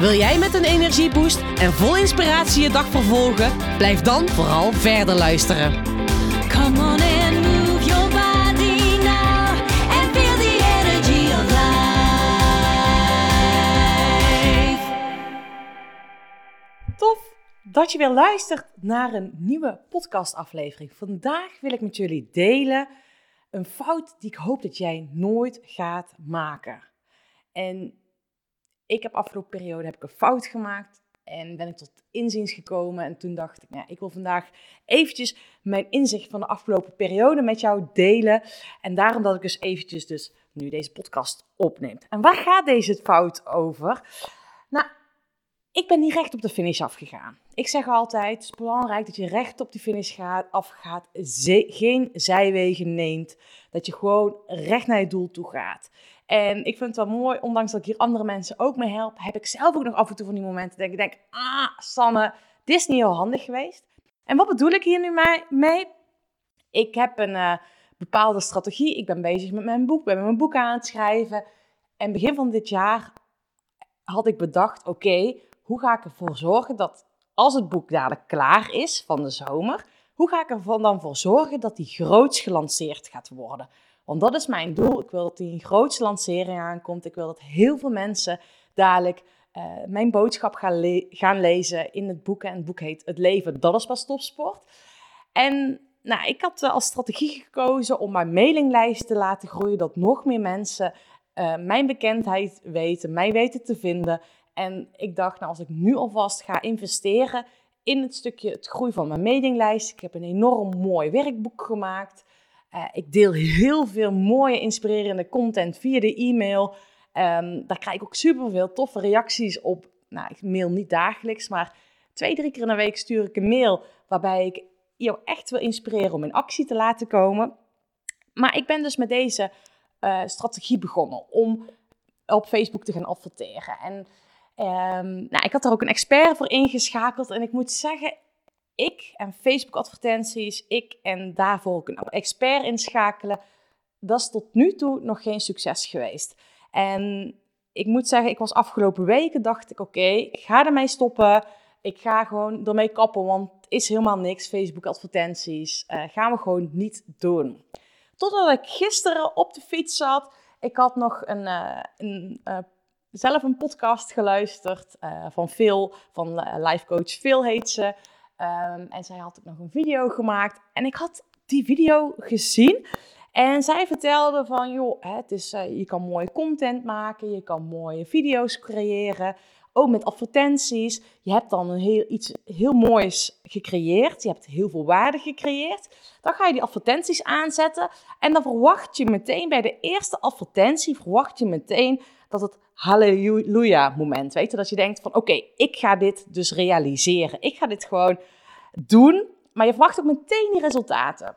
Wil jij met een energieboost en vol inspiratie je dag vervolgen? Blijf dan vooral verder luisteren. Come on and move your body now and feel the energy of life. Tof dat je weer luistert naar een nieuwe podcastaflevering. Vandaag wil ik met jullie delen een fout die ik hoop dat jij nooit gaat maken. En ik heb afgelopen periode heb ik een fout gemaakt en ben ik tot inziens gekomen. En toen dacht ik, nou, ik wil vandaag eventjes mijn inzicht van de afgelopen periode met jou delen. En daarom dat ik dus eventjes dus nu deze podcast opneem. En waar gaat deze fout over? Nou, ik ben niet recht op de finish afgegaan. Ik zeg altijd, het is belangrijk dat je recht op de finish gaat, afgaat, geen zijwegen neemt. Dat je gewoon recht naar je doel toe gaat. En ik vind het wel mooi, ondanks dat ik hier andere mensen ook mee help, heb ik zelf ook nog af en toe van die momenten dat ik denk, ah, Sanne, dit is niet heel handig geweest. En wat bedoel ik hier nu mee- mee? Ik heb een eh, bepaalde strategie. Ik ben bezig met mijn boek, ik ben mijn boek aan het schrijven. En begin van dit jaar had ik bedacht, oké, hoe ga ik ervoor zorgen dat als het boek dadelijk klaar is van de zomer, hoe ga ik er dan voor zorgen dat die groots gelanceerd gaat worden? Want dat is mijn doel. Ik wil dat die een grootste lancering aankomt. Ik wil dat heel veel mensen dadelijk eh, mijn boodschap gaan, gaan lezen in het boek. En het boek heet Het leven, dat is pas topsport. En nou, ik had als strategie gekozen om mijn mailinglijst te laten groeien, dat nog meer mensen eh, mijn bekendheid weten, mij weten te vinden. En ik dacht, nou, als ik nu alvast ga investeren in het stukje het groeien van mijn mailinglijst. Ik heb een enorm mooi werkboek gemaakt. Eh, ik deel heel veel mooie, inspirerende content via de e-mail. Ehm, daar krijg ik ook superveel toffe reacties op. Nou, ik mail niet dagelijks, maar twee, drie keer in de week stuur ik een mail waarbij ik jou echt wil inspireren om in actie te laten komen. Maar ik ben dus met deze eh, strategie begonnen om op Facebook te gaan adverteren. En ehm, nou, ik had daar ook een expert voor ingeschakeld. En ik moet zeggen, ik en Facebook advertenties, ik en daarvoor ook een expert inschakelen, dat is tot nu toe nog geen succes geweest. En ik moet zeggen, ik was afgelopen weken, dacht ik, oké, ga ermee stoppen. Ik ga gewoon ermee kappen, want het is helemaal niks. Facebook advertenties eh, gaan we gewoon niet doen. Totdat ik gisteren op de fiets zat. Ik had nog een, eh, een, eh, zelf een podcast geluisterd eh, van Phil, van eh, Life Coach Phil heet ze. Ehm, en zij had ook nog een video gemaakt. En ik had die video gezien. En zij vertelde van, joh, het is, eh, je kan mooie content maken, je kan mooie video's creëren, ook met advertenties. Je hebt dan een heel, iets heel moois gecreëerd, je hebt heel veel waarde gecreëerd. Dan ga je die advertenties aanzetten en dan verwacht je meteen bij de eerste advertentie, verwacht je meteen dat het halleluja moment, weet je, dat je denkt van, oké, ik ga dit dus realiseren. Ik ga dit gewoon doen, maar je verwacht ook meteen die resultaten.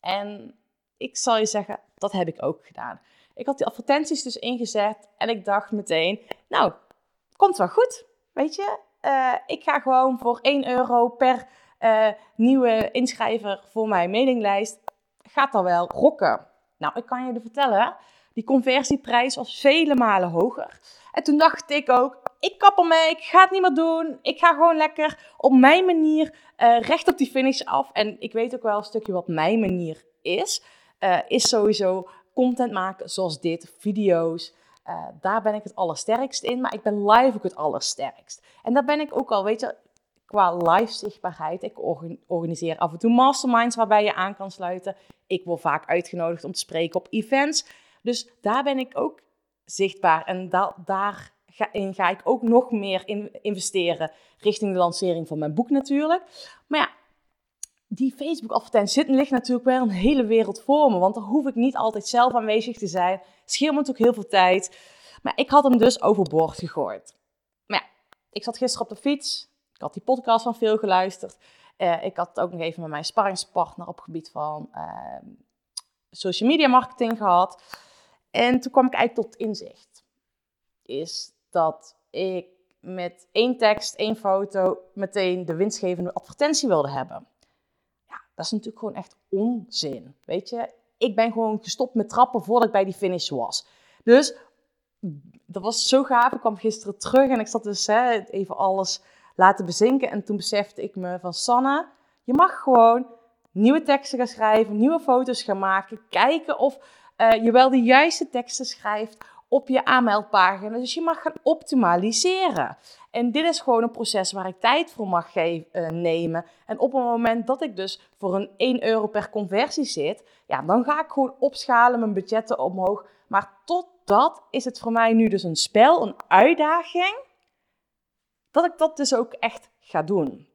En ik zal je zeggen, dat heb ik ook gedaan. Ik had die advertenties dus ingezet en ik dacht meteen, nou, komt wel goed, weet je. Eh, ik ga gewoon voor 1 euro per eh, nieuwe inschrijver voor mijn mailinglijst, gaat dat wel rocken. Nou, ik kan je er vertellen, die conversieprijs was vele malen hoger. En toen dacht ik ook, ik kap ermee, ik ga het niet meer doen. Ik ga gewoon lekker op mijn manier eh, recht op die finish af. En ik weet ook wel een stukje wat mijn manier is. Is sowieso content maken zoals dit, video's. Eh, daar ben ik het allersterkst in, maar ik ben live ook het allersterkst. En daar ben ik ook al, weet je, qua live zichtbaarheid. Ik organ- organiseer af en toe masterminds waarbij je aan kan sluiten. Ik word vaak uitgenodigd om te spreken op events. Dus daar ben ik ook zichtbaar. En da daar ga, in ga ik ook nog meer in investeren richting de lancering van mijn boek natuurlijk. Maar ja, die Facebook-advertentie zit, ligt natuurlijk wel een hele wereld voor me. Want dan hoef ik niet altijd zelf aanwezig te zijn. Scheelt me natuurlijk heel veel tijd. Maar ik had hem dus overboord gegooid. Maar ja, ik zat gisteren op de fiets. Ik had die podcast van veel geluisterd. Eh, ik had ook nog even met mijn sparringspartner op gebied van ehm, social media marketing gehad. En toen kwam ik eigenlijk tot inzicht. Is dat ik met één tekst, één foto meteen de winstgevende advertentie wilde hebben. Dat is natuurlijk gewoon echt onzin. Weet je, ik ben gewoon gestopt met trappen voordat ik bij die finish was. Dus dat was zo gaaf. Ik kwam gisteren terug en ik zat dus even alles laten bezinken. En toen besefte ik me van Sanne, je mag gewoon nieuwe teksten gaan schrijven, nieuwe foto's gaan maken. Kijken of eh, je wel de juiste teksten schrijft op je aanmeldpagina. Dus je mag gaan optimaliseren. En dit is gewoon een proces waar ik tijd voor mag eh, nemen. En op het moment dat ik dus voor een 1 euro per conversie zit, ja, dan ga ik gewoon opschalen, mijn budgetten omhoog. Maar totdat is het voor mij nu dus een spel, een uitdaging, dat ik dat dus ook echt ga doen.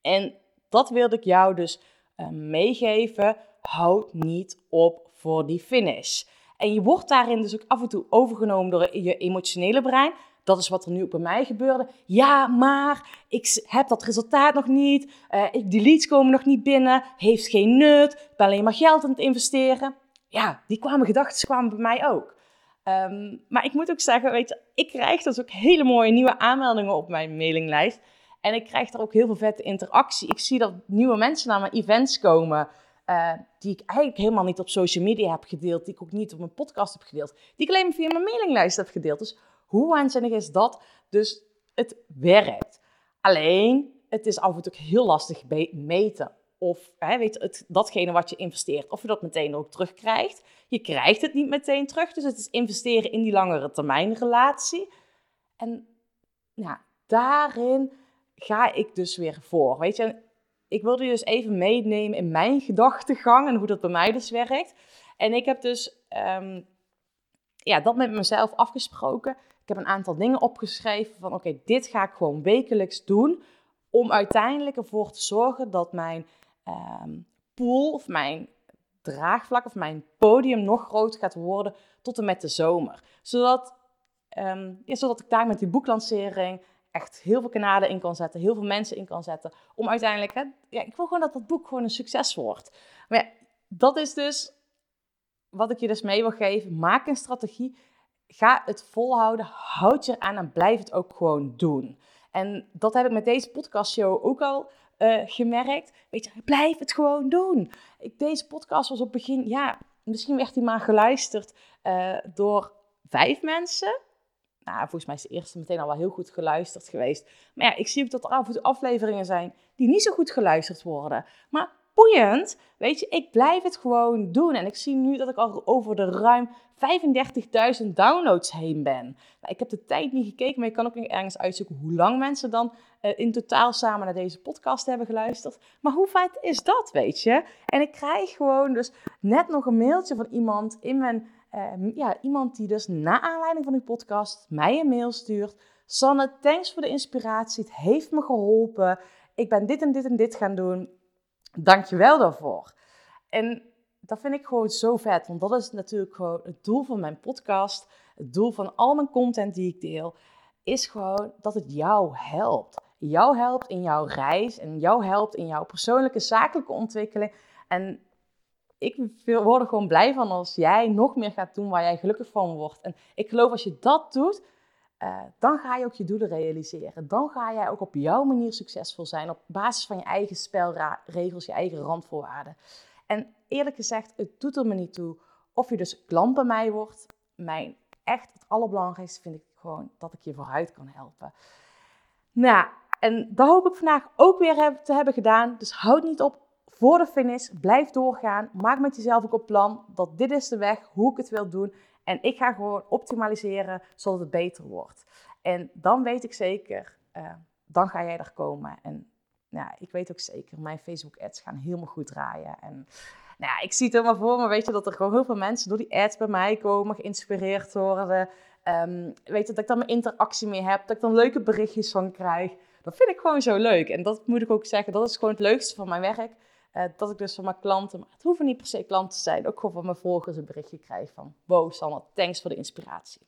En dat wilde ik jou dus uh, meegeven. Houd niet op voor die finish. En je wordt daarin dus ook af en toe overgenomen door je emotionele brein. Dat is wat er nu ook bij mij gebeurde. Ja, maar ik heb dat resultaat nog niet. Uh, die leads komen nog niet binnen. Heeft geen nut. Ik ben alleen maar geld aan het investeren. Ja, die kwamen gedachten kwamen bij mij ook. Um, maar ik moet ook zeggen, weet je, ik krijg dus ook hele mooie nieuwe aanmeldingen op mijn mailinglijst. En ik krijg er ook heel veel vette interactie. Ik zie dat nieuwe mensen naar mijn events komen. Uh, die ik eigenlijk helemaal niet op social media heb gedeeld. Die ik ook niet op mijn podcast heb gedeeld. Die ik alleen maar via mijn mailinglijst heb gedeeld. Dus hoe waanzinnig is dat? Dus het werkt. Alleen, het is af en toe heel lastig meten. Of hè, weet het, datgene wat je investeert, of je dat meteen ook terugkrijgt. Je krijgt het niet meteen terug. Dus het is investeren in die langere termijn relatie. En ja, daarin ga ik dus weer voor. Weet je, ik wilde je dus even meenemen in mijn gedachtegang en hoe dat bij mij dus werkt. En ik heb dus um, ja, dat met mezelf afgesproken. Ik heb een aantal dingen opgeschreven van oké, dit ga ik gewoon wekelijks doen. Om uiteindelijk ervoor te zorgen dat mijn um, pool of mijn draagvlak of mijn podium nog groter gaat worden tot en met de zomer. Zodat, um, ja, zodat ik daar met die boeklancering echt heel veel kanalen in kan zetten, heel veel mensen in kan zetten. Om uiteindelijk, hè, ja, ik wil gewoon dat dat boek gewoon een succes wordt. Maar ja, dat is dus wat ik je dus mee wil geven. Maak een strategie. Ga het volhouden. Houd je aan en blijf het ook gewoon doen. En dat heb ik met deze podcastshow ook al uh, gemerkt. Weet je, blijf het gewoon doen. Ik, deze podcast was op het begin, ja, misschien werd hij maar geluisterd uh, door vijf mensen nou, volgens mij is de eerste meteen al wel heel goed geluisterd geweest. Maar ja, ik zie ook dat er af en toe afleveringen zijn die niet zo goed geluisterd worden. Maar boeiend, weet je, ik blijf het gewoon doen. En ik zie nu dat ik al over de ruim 35.000 downloads heen ben. Nou, ik heb de tijd niet gekeken, maar ik kan ook nog ergens uitzoeken hoe lang mensen dan uh, in totaal samen naar deze podcast hebben geluisterd. Maar hoe vet is dat, weet je? En ik krijg gewoon dus net nog een mailtje van iemand in mijn uh, ja, iemand die dus na aanleiding van uw podcast mij een mail stuurt. Sanne, thanks voor de inspiratie. Het heeft me geholpen. Ik ben dit en dit en dit gaan doen. Dank je wel daarvoor. En dat vind ik gewoon zo vet. Want dat is natuurlijk gewoon het doel van mijn podcast. Het doel van al mijn content die ik deel. Is gewoon dat het jou helpt. Jou helpt in jouw reis. En jou helpt in jouw persoonlijke zakelijke ontwikkeling. En ik word er gewoon blij van als jij nog meer gaat doen waar jij gelukkig van wordt. En ik geloof als je dat doet, uh, dan ga je ook je doelen realiseren. Dan ga jij ook op jouw manier succesvol zijn op basis van je eigen spelregels, je eigen randvoorwaarden. En eerlijk gezegd, het doet er me niet toe of je dus klant bij mij wordt. Mijn echt het allerbelangrijkste vind ik gewoon dat ik je vooruit kan helpen. Nou, en dat hoop ik vandaag ook weer te hebben gedaan. Dus houd niet op voor de finish. Blijf doorgaan. Maak met jezelf ook een plan dat dit is de weg, hoe ik het wil doen. En ik ga gewoon optimaliseren zodat het beter wordt. En dan weet ik zeker, uh, dan ga jij er komen. En ja, ik weet ook zeker, mijn Facebook ads gaan helemaal goed draaien. En nou ik zie het helemaal voor me, weet je, dat er gewoon heel veel mensen door die ads bij mij komen, geïnspireerd worden. Um, weet je, dat ik dan mijn interactie mee heb, dat ik dan leuke berichtjes van krijg. Dat vind ik gewoon zo leuk. En dat moet ik ook zeggen, dat is gewoon het leukste van mijn werk. Uh, dat ik dus van mijn klanten, maar het hoeven niet per se klanten te zijn, ook gewoon van mijn volgers een berichtje krijg van wow Sanne, thanks voor de inspiratie.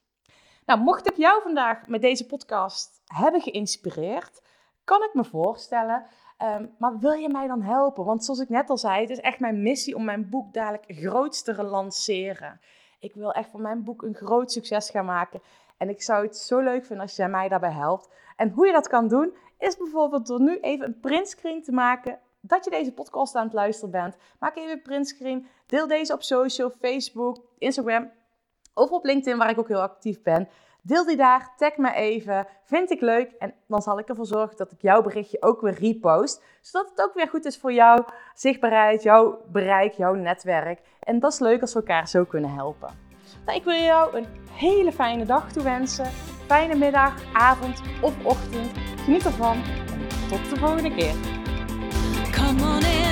Nou, mocht ik jou vandaag met deze podcast hebben geïnspireerd, Kan ik me voorstellen. Ehm, maar wil je mij dan helpen? Want zoals ik net al zei, het is echt mijn missie om mijn boek dadelijk groots te lanceren. Ik wil echt van mijn boek een groot succes gaan maken. En ik zou het zo leuk vinden als jij mij daarbij helpt. En hoe je dat kan doen, is bijvoorbeeld door nu even een printscreen te maken dat je deze podcast aan het luisteren bent. Maak even een printscreen. Deel deze op social, Facebook, Instagram of op LinkedIn, waar ik ook heel actief ben. Deel die daar, tag me even, vind ik leuk en dan zal ik ervoor zorgen dat ik jouw berichtje ook weer repost, zodat het ook weer goed is voor jouw zichtbaarheid, jouw bereik, jouw netwerk. En dat is leuk als we elkaar zo kunnen helpen. Nou, ik wil jou een hele fijne dag toewensen, fijne middag, avond of ochtend. Geniet ervan en tot de volgende keer. Come on and move